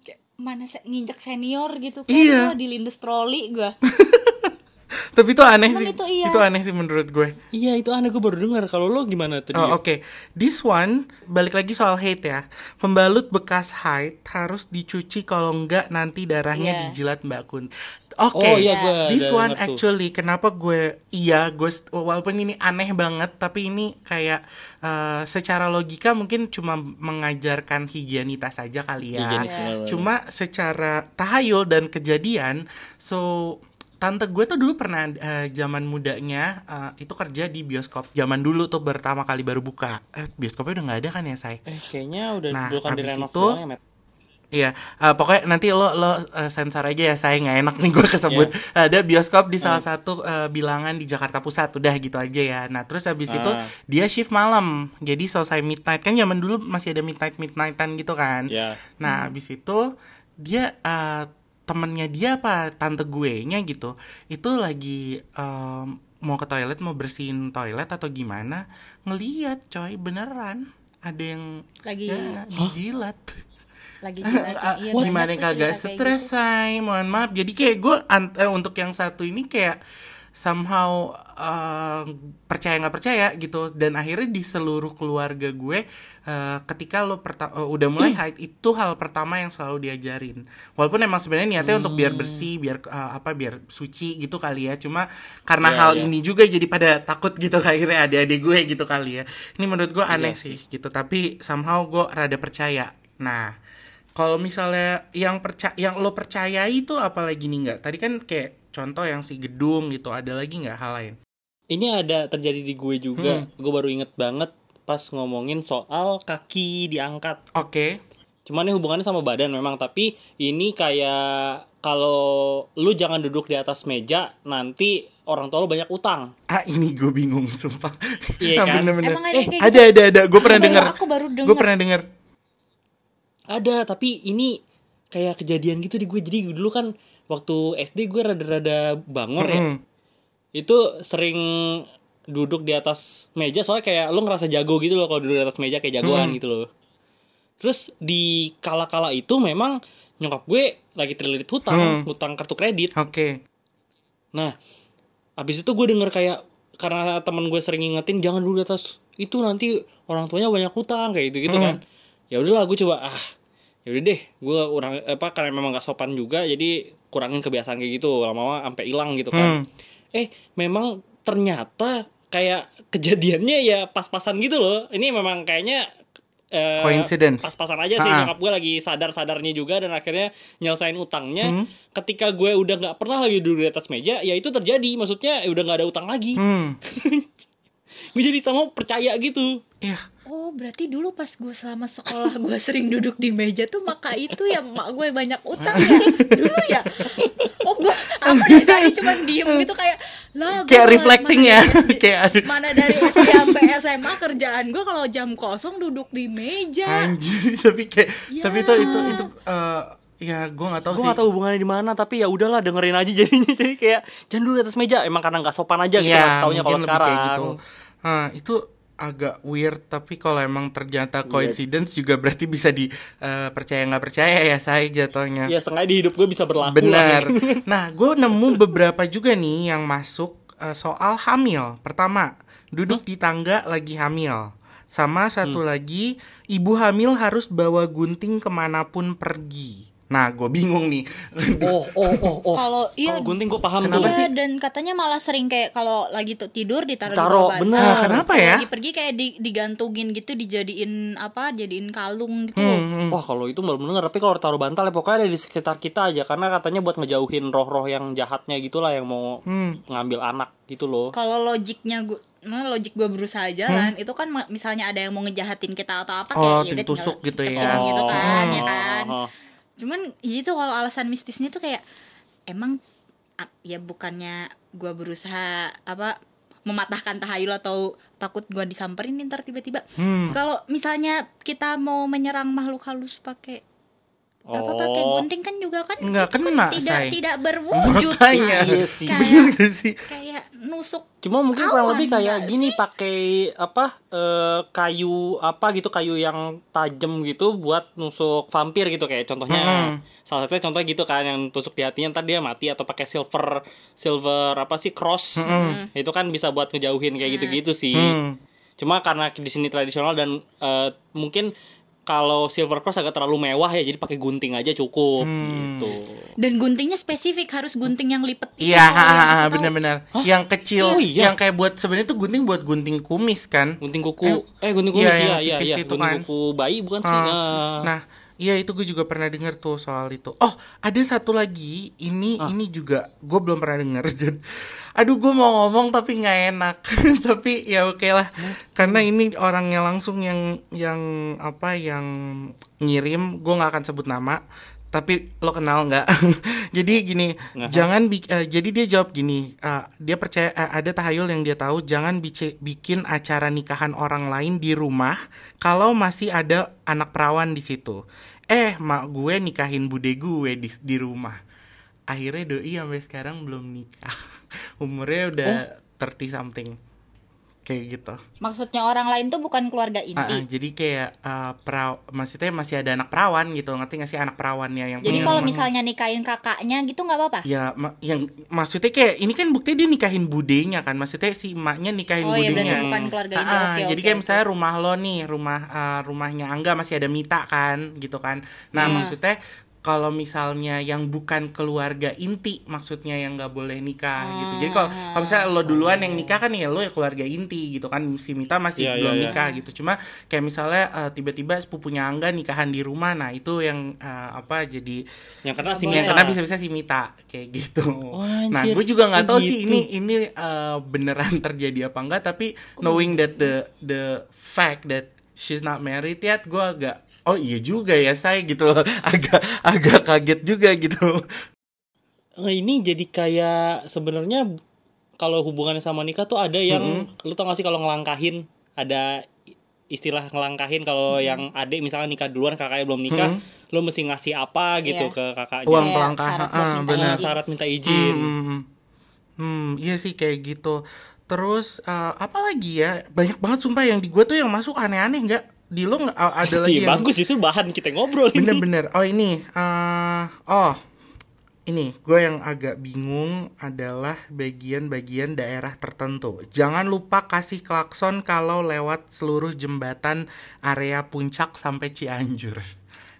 Kayak, mana se- nginjek senior gitu kan Iya. Gua dilindus troli gue tapi itu aneh Cuman sih. itu iya. aneh sih menurut gue. Iya itu aneh gue baru denger. Kalau lo gimana tuh? Oh? Oke, this one balik lagi soal hate ya. Pembalut bekas haid harus dicuci kalau enggak nanti darahnya Iya. dijilat Mbak Kun. Oke, Oh iya this one tuh. actually kenapa gue iya gue walaupun ini aneh banget tapi ini kayak eh, secara logika mungkin cuma mengajarkan higienitas saja kali ya. Higienis, benar-benar. Cuma secara tahayul dan kejadian, so tante gue tuh dulu pernah eh, zaman mudanya eh, itu kerja di bioskop. Zaman dulu tuh pertama kali baru buka. Eh, bioskopnya udah nggak ada kan ya, say? Eh kayaknya udah Nah, bukan di habis renov itu- doang ya. Iya, eh, pokoknya nanti lo lo eh, sensor aja ya, saya nggak enak nih gue kesebut. Ada bioskop di salah satu eh, bilangan di Jakarta Pusat, udah gitu aja ya. Nah terus habis itu Ah. dia shift malam, jadi selesai midnight kan zaman dulu masih ada midnight midnightan gitu kan. Ya. Nah, habis itu dia eh, temennya dia apa tante gue nya gitu. Itu lagi em, mau ke toilet mau bersihin toilet atau gimana, ngeliat coy beneran ada yang lagi ya, dijilat. lagi jilat Ah, iya, gimana kagak stres gitu. say mohon maaf jadi kayak gue eh, untuk yang satu ini kayak somehow eh, percaya nggak percaya gitu. Dan akhirnya di seluruh keluarga gue eh, ketika lo perta- eh, udah mulai haid itu hal pertama yang selalu diajarin. Walaupun emang sebenarnya niatnya untuk biar bersih biar eh, apa biar suci gitu kali ya. Cuma karena Iya, hal iya. ini juga jadi pada takut gitu akhirnya adik-adik gue gitu kali ya. Ini menurut gue aneh Iya sih gitu. Tapi somehow gue rada percaya. Nah kalau misalnya yang percaya yang lo percayai itu apalagi nih nggak? Tadi kan kayak contoh yang si gedung gitu ada lagi nggak hal lain Ini ada terjadi di gue juga. Hmm. Gue baru inget banget pas ngomongin soal kaki diangkat. oke Cuman ini hubungannya sama badan memang, tapi ini kayak kalau lu jangan duduk di atas meja, nanti orang tua lu banyak utang. ah ini gue bingung sumpah Iya kan? bener-bener Emang ada eh kayak ada ada ada gue pernah Aku baru- dengar gue pernah dengar Ada, tapi ini kayak kejadian gitu di gue. Jadi dulu kan waktu SD gue rada-rada bangor ya. Mm-mm. Itu sering duduk di atas meja soalnya kayak lu ngerasa jago gitu loh kalau duduk di atas meja kayak jagoan Hmm. gitu loh. Terus di kala-kala itu memang nyokap gue lagi terlilit hutang, Hmm. hutang kartu kredit. oke Nah, habis itu gue denger kayak karena temen gue sering ngingetin jangan dulu di atas itu nanti orang tuanya banyak hutang kayak gitu gitu Hmm. kan. Ya udahlah gue coba ah ya udah deh gue orang apa karena memang gak sopan juga jadi kurangin kebiasaan kayak gitu lama-lama sampai hilang gitu kan. Hmm. Eh memang ternyata kayak kejadiannya ya pas-pasan gitu loh. Ini memang kayaknya eh, Coincidence. pas-pasan aja sih nyokap gue lagi sadar-sadarnya juga dan akhirnya nyelesain utangnya. Hmm. Ketika gue udah nggak pernah lagi duduk di atas meja, ya itu terjadi. Maksudnya ya udah nggak ada utang lagi. Hmm. Gue jadi sama percaya gitu. Iya. Oh berarti dulu pas gue selama sekolah gue sering duduk di meja tuh maka itu ya mak gue banyak utang ya dulu ya. Oh gue apa dari tadi cuma diem gitu kayak lah. gua Kayak reflecting mana ya. Kayak. Mana dari SD sampai SMA kerjaan gue kalau jam kosong duduk di meja. Anjir, tapi kayak Ya. tapi itu itu itu eh, ya gue nggak tahu Gue sih. gak tahu hubungannya di mana, tapi ya udahlah dengerin aja jadinya. Jadi kayak jangan dulu di atas meja. Emang karena nggak sopan aja gitu Iya, masih taunya kalau lebih sekarang. kayak gitu. Nah, itu agak weird tapi kalau emang ternyata Iya. coincidence juga berarti bisa di eh, percaya nggak percaya ya saya jatuhnya. Ya sengaja di hidup gue bisa berlaku Benar. Nah, gue nemu beberapa juga nih yang masuk eh, soal hamil. Pertama, duduk di tangga lagi hamil. Sama satu Hmm. lagi, ibu hamil harus bawa gunting ke mana pun pergi. Nah, gue bingung nih. Oh, oh, oh, oh. Kalau iya Kalau gunting gue paham Kenapa tuh. sih? Iya, dan katanya malah sering kayak kalau lagi tuh tidur ditaruh Taruh, di bawah bener. bantal. Ah, kenapa ya? Lagi pergi kayak di, digantungin gitu dijadiin apa? Jadiin kalung gitu. Hmm, loh. hmm. Wah kalau itu belum denger Tapi kalau taruh bantal ya pokoknya ada di sekitar kita aja Karena katanya buat ngejauhin roh-roh yang jahatnya gitulah Yang mau Hmm. ngambil anak gitu loh Kalau logiknya gue Nah, logik gue berusaha jalan itu kan ma- misalnya ada yang mau ngejahatin kita atau apa Hmm? Oh, kayak ya udah ditusuk tinggal gitu ya. gitu kan ya Oh, kan oh, oh. Cuman itu kalau alasan mistisnya tuh kayak emang ya bukannya gue berusaha apa mematahkan tahayul atau takut gue disamperin ntar tiba-tiba Hmm. kalau misalnya kita mau menyerang makhluk halus pakai apa pakai Oh. gunting kan juga kan Nggak itu kan kena, tidak Say. tidak berwujud Makanya. Iya sih. Kayak gak sih? kayak nusuk Cuma mungkin kurang lebih kayak gini pakai apa eh, kayu apa gitu kayu yang tajam gitu buat nusuk vampir gitu kayak contohnya Hmm. salah satunya contohnya gitu kan yang tusuk di hatinya ntar dia mati atau pakai silver silver apa sih cross Hmm. itu kan bisa buat ngejauhin kayak gitu-gitu sih Hmm. cuma karena di sini tradisional dan eh, mungkin kalau silver cross agak terlalu mewah ya jadi pakai gunting aja cukup Hmm. gitu dan guntingnya spesifik harus gunting yang lipet Iya, tahu. benar-benar. Yang kecil, Oh, iya. yang kayak buat sebenarnya tuh gunting buat gunting kumis kan. gunting kuku eh, gunting kuku iya, iya iya tipis iya gunting kan. kuku bayi bukan sih Ah, Nah. Nah, iya itu gue juga pernah denger tuh soal itu. Oh, ada satu lagi. Ini Ah. ini juga gue belum pernah denger. Dan, aduh, gue mau ngomong tapi nggak enak. tapi ya oke lah. Karena ini orangnya langsung yang yang apa yang ngirim. Gue nggak akan sebut nama. Tapi lo kenal nggak? jadi gini, jangan bik- eh, jadi dia jawab gini. eh, dia percaya eh, ada tahayul yang dia tahu. Jangan bikin acara nikahan orang lain di rumah kalau masih ada anak perawan di situ. Eh, mak gue nikahin bude gue di di rumah. Akhirnya doi sampai sekarang belum nikah. Umurnya udah 30 something. Kayak gitu. maksudnya orang lain tuh bukan keluarga inti Ah, ah, jadi kayak eh, peraw maksudnya masih ada anak perawan gitu. Ngerti gak sih anak perawannya yang jadi kalau misalnya nikahin kakaknya gitu nggak apa-apa Ya, ma- yang maksudnya kayak ini kan bukti dia nikahin budenya kan. Maksudnya si emaknya nikahin oh iya budenya. bukan keluarga inti Ah, ah, oke jadi kayak oke. misalnya rumah lo nih, rumah ah, rumahnya Angga masih ada Mita kan, gitu kan. Nah, Hmm. maksudnya kalau misalnya yang bukan keluarga inti, maksudnya yang nggak boleh nikah gitu. Jadi kalau kalau misalnya lo duluan yang nikah kan ya lo ya keluarga inti gitu kan. Si Mita masih Iya, belum iya. nikah gitu. Cuma kayak misalnya eh, tiba-tiba sepupunya Angga nikahan di rumah, nah itu yang eh, apa jadi yang kena si boleh. yang Mita. kena bisa-bisa si Mita kayak gitu. Oh, anjir. nah, gue juga nggak Oh, tahu gitu. sih ini ini uh, beneran terjadi apa enggak, tapi knowing that the the fact that she's not married yet, gue agak oh iya juga ya saya gitu loh, agak agak kaget juga gitu. Nah, ini jadi kayak sebenarnya kalau hubungannya sama nikah tuh ada yang lu tau gak sih kalau ngelangkahin ada istilah ngelangkahin kalau yang adik misalnya nikah duluan kakaknya belum nikah Mm. lu mesti ngasih apa gitu Iya. ke kakaknya Uang Kayak pelangkah, syarat buat ah, minta benar. Izin. syarat minta izin Hmm, hmm, hmm, iya sih kayak gitu. Terus uh, apa lagi ya? Banyak banget sumpah yang di gue tuh yang masuk aneh-aneh nggak? Di lo nggak uh, ada lagi Iya, yang bagus justru bahan kita ngobrol. Bener-bener. Oh ini, eh oh ini gue yang agak bingung adalah bagian-bagian daerah tertentu. Jangan lupa kasih klakson kalau lewat seluruh jembatan area puncak sampai Cianjur.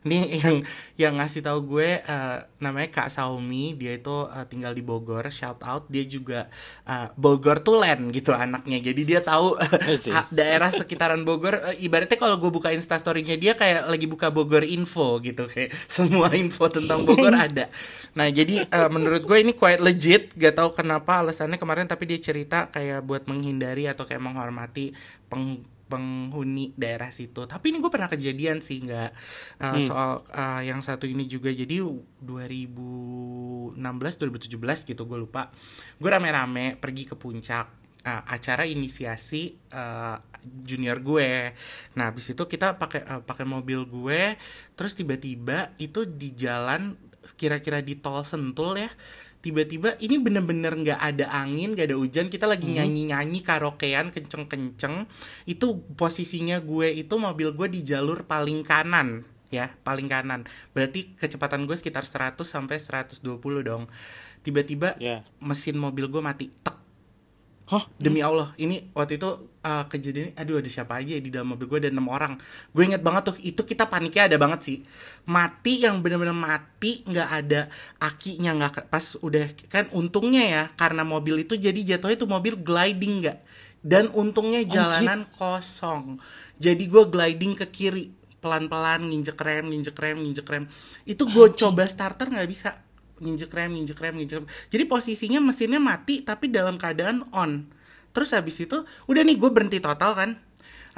Ini yang yang ngasih tahu gue uh, namanya Kak Saumi, dia itu uh, tinggal di Bogor, shout out. Dia juga uh, Bogor tuh land gitu anaknya. Jadi dia tahu uh, daerah sekitaran Bogor. Uh, ibaratnya kalau gue buka instastorynya dia kayak lagi buka Bogor info gitu kayak semua info tentang Bogor ada. Nah jadi uh, menurut gue ini quite legit. Gak tahu kenapa alasannya kemarin tapi dia cerita kayak buat menghindari atau kayak menghormati peng penghuni daerah situ. Tapi ini gue pernah kejadian sih nggak uh, hmm. soal uh, yang satu ini juga. Jadi 2016 2017 gitu gue lupa. Gue rame-rame pergi ke puncak uh, acara inisiasi uh, junior gue. Nah, habis itu kita pakai uh, pakai mobil gue, terus tiba-tiba itu di jalan kira-kira di tol Sentul ya tiba-tiba ini bener-bener nggak -bener ada angin nggak ada hujan kita lagi hmm. nyanyi-nyanyi karaokean kenceng-kenceng itu posisinya gue itu mobil gue di jalur paling kanan ya paling kanan berarti kecepatan gue sekitar 100 sampai 120 dong tiba-tiba yeah. mesin mobil gue mati tek Hah? Demi Allah, ini waktu itu uh, kejadian aduh ada siapa aja di dalam mobil gue ada enam orang. Gue inget banget tuh, itu kita paniknya ada banget sih. Mati yang bener-bener mati, nggak ada akinya nggak pas udah kan untungnya ya karena mobil itu jadi jatuhnya tuh mobil gliding nggak dan untungnya jalanan Anjir. kosong. Jadi gue gliding ke kiri pelan-pelan nginjek rem, nginjek rem, nginjek rem. Itu gue coba starter nggak bisa nginjek rem nginjek rem nginjek rem jadi posisinya mesinnya mati tapi dalam keadaan on terus habis itu udah nih gue berhenti total kan.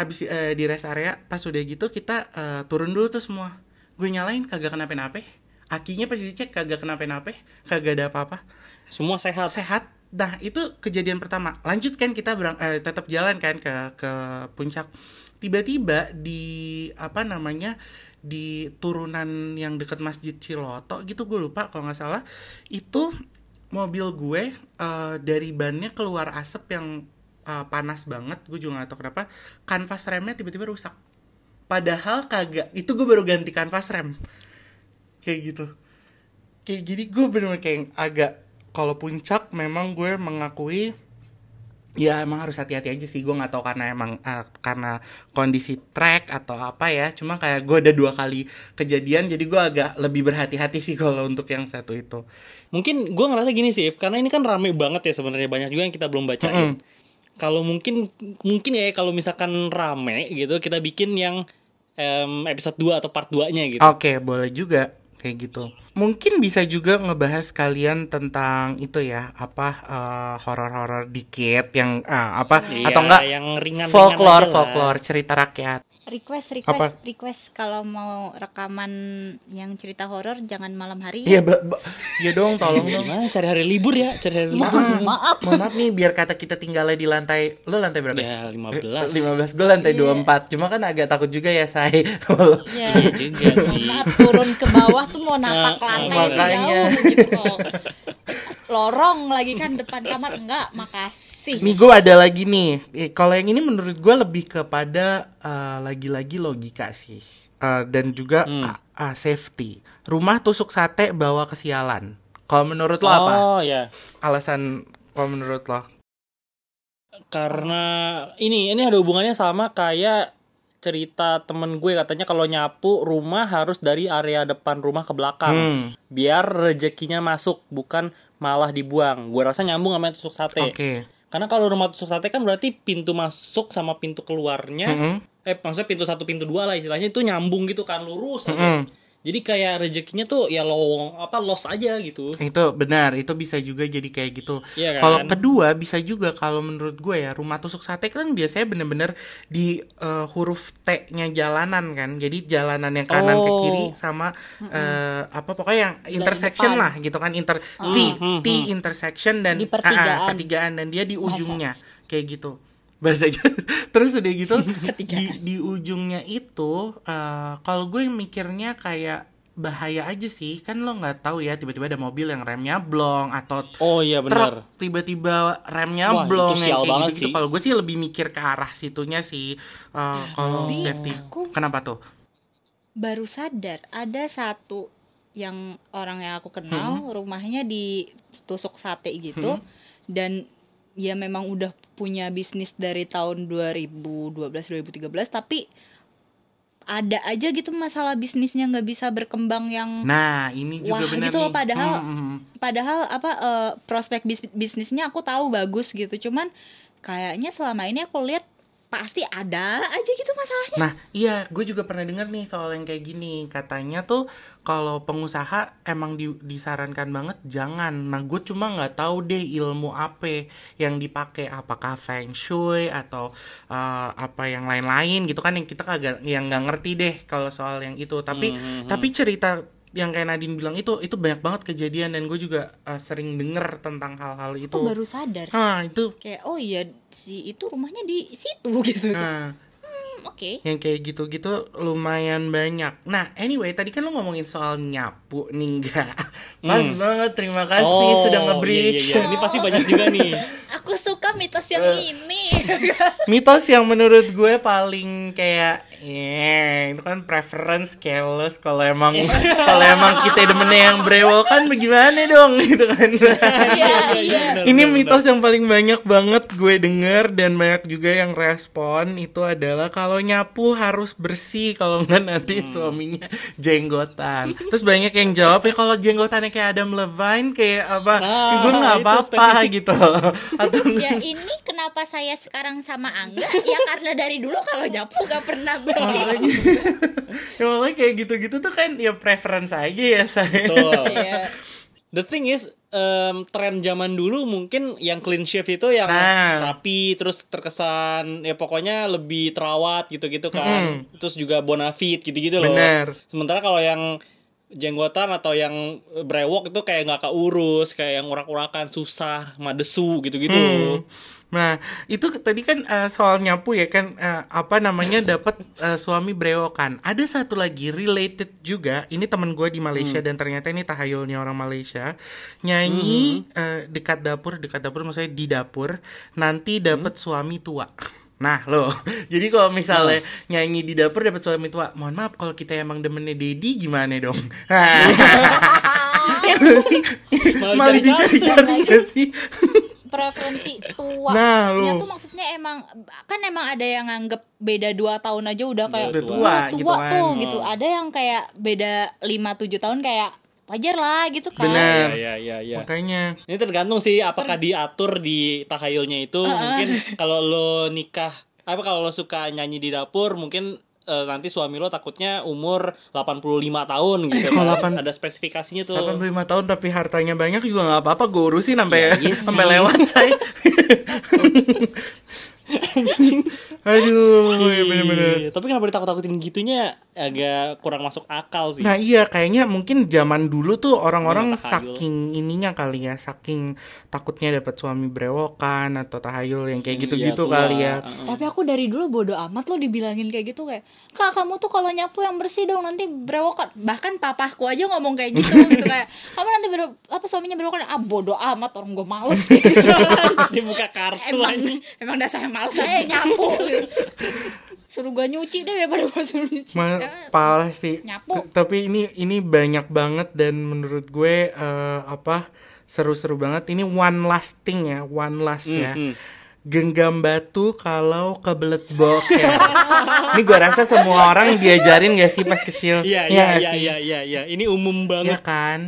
Habis uh, di rest area pas udah gitu kita uh, turun dulu tuh semua. Gue nyalain kagak kenapa-napa akinya pas dicek kagak kenapa-napa kagak ada apa-apa. Semua sehat. Sehat. Nah itu kejadian pertama. Lanjut kan kita berang uh, tetap jalan kan ke ke puncak. Tiba-tiba di apa namanya di turunan yang dekat masjid Ciloto gitu gue lupa kalau nggak salah itu mobil gue uh, dari bannya keluar asap yang uh, panas banget gue juga nggak tahu kenapa kanvas remnya tiba-tiba rusak. Padahal kagak itu gue baru ganti kanvas rem. Kayak gitu. Kayak gini gue bener-bener kayak agak kalau puncak memang gue mengakui ya emang harus hati-hati aja sih. Gue nggak tahu karena emang uh, karena kondisi track atau apa ya. Cuma kayak gue ada dua kali kejadian jadi gue agak lebih berhati-hati sih kalau untuk yang satu itu. Mungkin gue ngerasa gini sih karena ini kan rame banget ya sebenarnya. Banyak juga yang kita belum bacain. Mm -hmm. kalau mungkin mungkin ya kalau misalkan rame gitu kita bikin yang um, episode 2 atau part 2 nya gitu. Oke okay, boleh juga kayak gitu. Mungkin bisa juga ngebahas kalian tentang itu ya, apa uh, horor-horor dikit yang uh, apa iya, atau enggak yang ringan folklore folklore cerita rakyat request request Apa? request kalau mau rekaman yang cerita horor jangan malam hari ya. Iya, ya dong, tolong dong. Cari hari libur ya, cari hari libur. Maaf, maaf. maaf nih biar kata kita tinggalnya di lantai. Lo lantai berapa? Ya, 15. 15. Gue lantai yeah. Iya. 24. Cuma kan agak takut juga ya, saya. Iya. sih. Maaf, turun ke bawah tuh mau napak nah, lantai makanya. jauh gitu Lorong lagi kan depan kamar enggak, makasih. Nih gue ada lagi nih. Eh, kalau yang ini menurut gue lebih kepada uh, lagi-lagi logika sih uh, dan juga hmm. uh, uh, safety. Rumah tusuk sate bawa kesialan. Kalau menurut lo oh, apa? Oh ya. Alasan kalau menurut lo? Karena ini ini ada hubungannya sama kayak cerita temen gue katanya kalau nyapu rumah harus dari area depan rumah ke belakang hmm. biar rezekinya masuk bukan malah dibuang gue rasa nyambung sama tusuk sate okay. Karena kalau rumah tusuk sate kan berarti pintu masuk sama pintu keluarnya mm -hmm eh maksudnya pintu satu pintu dua lah istilahnya itu nyambung gitu kan lurus. Mm -hmm. Jadi kayak rezekinya tuh ya lo apa loss aja gitu. Itu benar, itu bisa juga jadi kayak gitu. Iya kan? Kalau kedua bisa juga kalau menurut gue ya rumah tusuk sate kan biasanya bener-bener di uh, huruf T-nya jalanan kan. Jadi jalanan yang kanan oh. ke kiri sama mm -hmm. uh, apa pokoknya yang intersection lah gitu kan inter oh. T T intersection dan di pertigaan. Uh, pertigaan dan dia di ujungnya Masa. kayak gitu bahasanya terus udah gitu di di ujungnya itu uh, kalau gue mikirnya kayak bahaya aja sih kan lo nggak tahu ya tiba-tiba ada mobil yang remnya blong atau oh iya benar tiba-tiba remnya Wah, blong kayak gitu gitu kalau gue sih lebih mikir ke arah situnya sih uh, kalau oh. safety aku kenapa tuh baru sadar ada satu yang orang yang aku kenal hmm. rumahnya di tusuk sate gitu hmm. dan ya memang udah punya bisnis dari tahun 2012 2013 tapi ada aja gitu masalah bisnisnya nggak bisa berkembang yang Nah, ini juga Wah, benar gitu loh, nih. padahal Hmm, hmm, hmm. padahal apa eh, prospek bis- bisnisnya aku tahu bagus gitu cuman kayaknya selama ini aku lihat pasti ada aja gitu masalahnya Nah, iya, gue juga pernah denger nih soal yang kayak gini. Katanya tuh kalau pengusaha emang di- disarankan banget jangan. Nah, gue cuma nggak tahu deh ilmu apa yang dipakai, apakah feng shui atau uh, apa yang lain-lain gitu kan yang kita kagak yang nggak ngerti deh kalau soal yang itu. Tapi Hmm, tapi cerita yang kayak Nadine bilang itu itu banyak banget kejadian dan gue juga uh, sering denger tentang hal-hal itu. aku baru sadar Ah, itu. kayak oh iya si itu rumahnya di situ gitu Nah, Hmm, oke yang kayak gitu-gitu lumayan banyak. Nah, anyway, tadi kan lo ngomongin soal nyapu nih enggak? Pas banget, terima kasih sudah nge-bridge. iya, iya, iya. Ini pasti banyak juga nih. aku suka mitos yang Eh. ini Mitos yang menurut gue paling kayak eh itu kan preference careless kalau emang kalau emang kita demennya yang brewokan bagaimana dong gitu kan. iya iya benar, Ini mitos yang paling banyak banget gue denger dan banyak juga yang respon itu adalah kalau nyapu harus bersih kalau nggak nanti suaminya jenggotan. Terus banyak yang jawab ya kalau jenggotannya kayak Adam Levine kayak apa? Nah, gue nggak apa-apa gitu. Atau ya ini kenapa saya sekarang sama Angga ya karena dari dulu kalau nyapu gak pernah ya makanya kayak gitu-gitu tuh kan ya preference aja ya saya. Betul. Iya. The thing is, em, tren zaman dulu mungkin yang clean shave itu yang Nah. rapi, terus terkesan ya pokoknya lebih terawat gitu-gitu kan. Terus juga bonafit gitu-gitu loh. Bener. Sementara kalau yang jenggotan atau yang brewok itu kayak nggak keurus, kayak yang urak-urakan susah, madesu gitu-gitu. Hmm. Nah, itu tadi kan eh, soal nyapu ya kan eh, apa namanya dapat eh, suami brewokan. Ada satu lagi related juga. Ini temen gue di Malaysia dan ternyata ini tahayulnya orang Malaysia. Nyanyi eh, dekat dapur, dekat dapur maksudnya di dapur, nanti dapat suami tua. Nah loh, jadi kalau misalnya nyanyi di dapur dapat suami tua, mohon maaf kalau kita emang demennya Dedi gimana dong? Malah dicari-cari. sih? Preferensi tua Nah, Ya lu. tuh maksudnya emang kan emang ada yang nganggep beda 2 tahun aja udah kayak Udah tua, "Wah, gitu tua kan." tuh Oh. gitu ada yang kayak beda 5 7 tahun kayak wajar lah gitu kan Bener. Ya, ya, ya, ya. Makanya Ini tergantung sih apakah diatur di tahayulnya itu. Mungkin kalau lo nikah, apa kalau lo suka nyanyi di dapur, mungkin eh, nanti suami lo takutnya umur 85 tahun gitu. Kalau kan. delapan- Ada spesifikasinya tuh. 85 tahun tapi hartanya banyak juga nggak apa-apa gue urusin sampai Iya, iya sih. sampai lewat saya. Aduh, ya bener-bener. Iya, Tapi kenapa ditakut-takutin gitunya agak kurang masuk akal sih. Nah iya kayaknya mungkin zaman dulu tuh orang-orang tahayul. saking ininya kali ya saking takutnya dapat suami brewokan atau tahayul yang kayak Iya, gitu-gitu tua. kali ya. Heeh. tapi aku dari dulu bodo amat lo dibilangin kayak gitu kayak kak kamu tuh kalau nyapu yang bersih dong nanti berewokan bahkan papahku aja ngomong kayak gitu gitu kayak kamu nanti bere apa suaminya berewokan ah bodo amat orang gue males Dibuka kartu emang emang dasarnya males saya nyapu gitu. suruh gue nyuci deh daripada gue suruh nyuci Ma- Eh, parah sih. Nyapu. Tapi ini ini banyak banget dan menurut gue eh, apa seru-seru banget. Ini one last thing ya, one last ya. Hmm, hmm. Genggam batu kalau kebelet boker. ini gue rasa semua orang diajarin gak sih pas kecil? Iya, Ya iya, iya, sih? iya, iya, iya. Ini umum Iya banget. kan?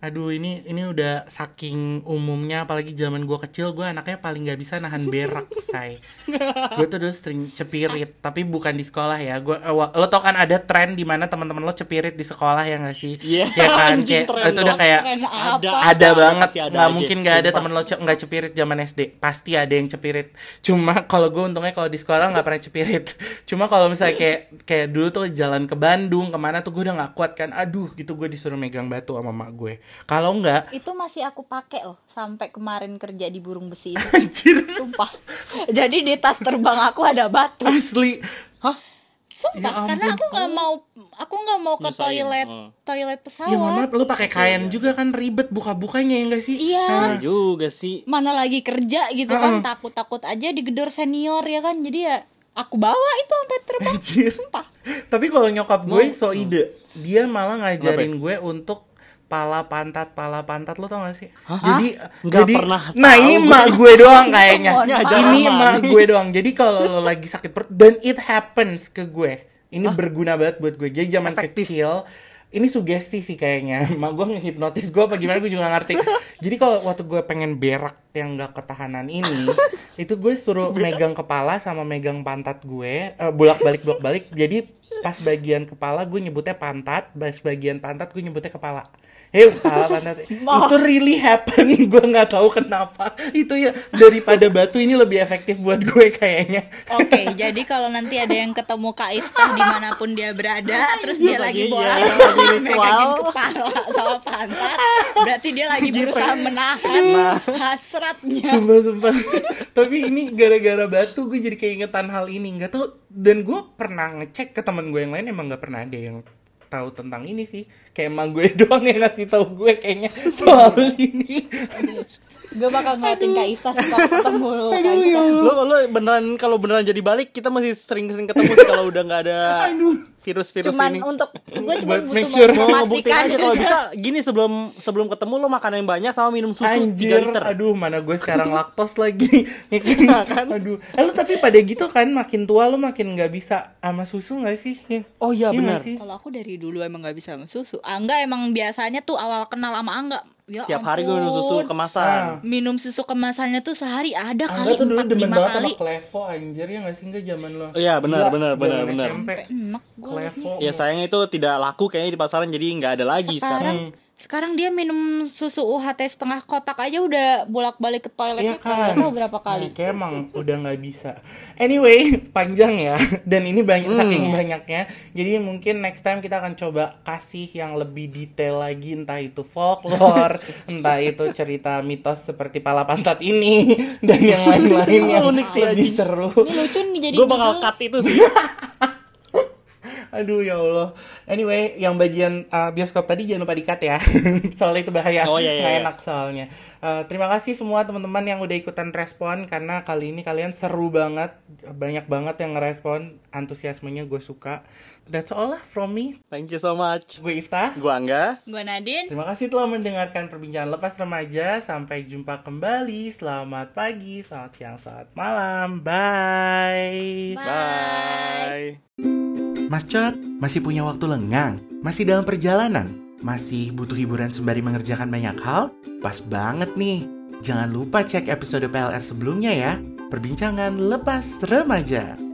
Aduh ini ini udah saking umumnya apalagi zaman gua kecil gua anaknya paling nggak bisa nahan berak say. Gue tuh dulu sering cepirit tapi bukan di sekolah ya. Gua eh, wa- lo tau kan ada tren di mana teman-teman lo cepirit di sekolah ya nggak sih? Iya, Ya kan anjing, kayak tren itu udah kayak Ada. ada banget ada nggak aja, mungkin nggak ada temen lo ce- nggak cepirit zaman SD pasti ada yang cepirit. Cuma kalau gue untungnya kalau di sekolah nggak pernah cepirit. Cuma kalau misalnya kayak kayak dulu tuh jalan ke Bandung ke mana tuh gue udah nggak kuat kan. Aduh gitu gue disuruh megang batu sama mak gue kalau nggak itu masih aku pakai loh sampai kemarin kerja di burung besi itu. Anjir. Sumpah. Jadi di tas terbang aku ada batu. Asli. Hah? sumpah Ya karena aku nggak mau aku nggak mau ke Nyusahin, toilet oh. toilet ya mohon maaf pesawat lu pakai kain juga kan ribet buka-bukanya ya nggak sih? Iya. Nah, Iya juga sih. mana lagi kerja gitu kan takut takut aja digedor senior ya kan? Jadi ya aku bawa itu sampai terbang. Anjir. sumpah. Tapi kalau nyokap gue so ide, dia malah ngajarin gue untuk pala pantat pala pantat lo tau gak sih? Jadi Nggak jadi pernah nah ini emak gue doang kayaknya. Ini emak gue doang. Jadi kalau lo lagi sakit perut dan it happens ke gue. Ini berguna banget buat gue. Jadi zaman Efektif. kecil ini sugesti sih kayaknya. Mak gue ngehipnotis gue apa gimana gue juga gak ngerti. Jadi kalau waktu gue pengen berak yang gak ketahanan ini, itu gue suruh megang kepala sama megang pantat gue, eh, bolak-balik bolak-balik. Jadi pas bagian kepala gue nyebutnya pantat, pas bagian pantat gue nyebutnya kepala. Hei, kepala pantat. itu really happen. gue nggak tahu kenapa. Itu ya daripada batu ini lebih efektif buat gue kayaknya. Oke, jadi kalau nanti ada yang ketemu Kak Iftah di mana pun dia berada, terus dia lagi lagi- bola, iya, lagi megangin kepala sama pantat, berarti dia lagi berusaha menahan hasratnya. Sumpah, sumpah. Tapi ini gara-gara batu gue jadi keingetan hal ini. Nggak tahu. Dan gue pernah ngecek ke teman gue yang lain emang nggak pernah ada yang tahu tentang ini sih. Kayak emang gue doang yang ngasih tahu gue kayaknya soal ini. Gue bakal ngeliatin Kak Iftah setiap ketemu Kak Aduh, ya. Lo lo beneran kalau beneran jadi balik kita masih sering-sering ketemu sih kalau udah nggak ada virus-virus Cuman ini. untuk gue cuma butuh make sure. Memastikan aja kalau bisa gini sebelum sebelum ketemu lo makan yang banyak sama minum susu 3 Anjir, liter. aduh mana gue sekarang laktos lagi. Ya kan? Aduh, eh, lu tapi pada gitu kan makin tua lu makin nggak bisa sama susu nggak sih? Oh iya, nggak benar. sih? Kalau aku dari dulu emang gak bisa sama susu. Angga emang biasanya tuh awal kenal sama Angga. Ya Tiap hari gue minum susu ampun. kemasan. Minum susu kemasannya tuh sehari ada Angga kali tuh dulu 4 demen 5 banget kali. sama Klevo anjir ya nggak sih nggak zaman lo? Iya, benar, Gila, benar, benar, benar. SMP. Enak gue. Klevo. Ya sayangnya itu tidak laku kayaknya di pasaran jadi nggak ada lagi sekarang. Sekarang sekarang dia minum susu UHT setengah kotak aja udah bolak-balik ke toiletnya Iya kan? tahu berapa kali. Nah, kayak emang udah nggak bisa. Anyway, panjang ya. Dan ini banyak saking banyaknya. Jadi mungkin next time kita akan coba kasih yang lebih detail lagi entah itu folklore, entah itu cerita mitos seperti pala pantat ini dan yang lain-lain yang Unik sih, lebih seru. Ini lucu nih jadi Gue bakal cut itu sih. Aduh ya Allah. Anyway, yang bagian uh, bioskop tadi jangan lupa di-cut ya. soalnya itu bahaya. Oh, iya, iya, Nggak iya. enak soalnya. Uh, terima kasih semua teman-teman yang udah ikutan respon karena kali ini kalian seru banget. Banyak banget yang ngerespon. Antusiasmenya gue suka. That's all lah from me. Thank you so much. Gue Ifta. Gue Angga. Gue Nadine. Terima kasih telah mendengarkan perbincangan lepas remaja. Sampai jumpa kembali. Selamat pagi, selamat siang, selamat malam. Bye. Bye. Mas Cot, masih punya waktu lengang? Masih dalam perjalanan? Masih butuh hiburan sembari mengerjakan banyak hal? Pas banget nih! Jangan lupa cek episode PLR sebelumnya ya. Perbincangan lepas remaja.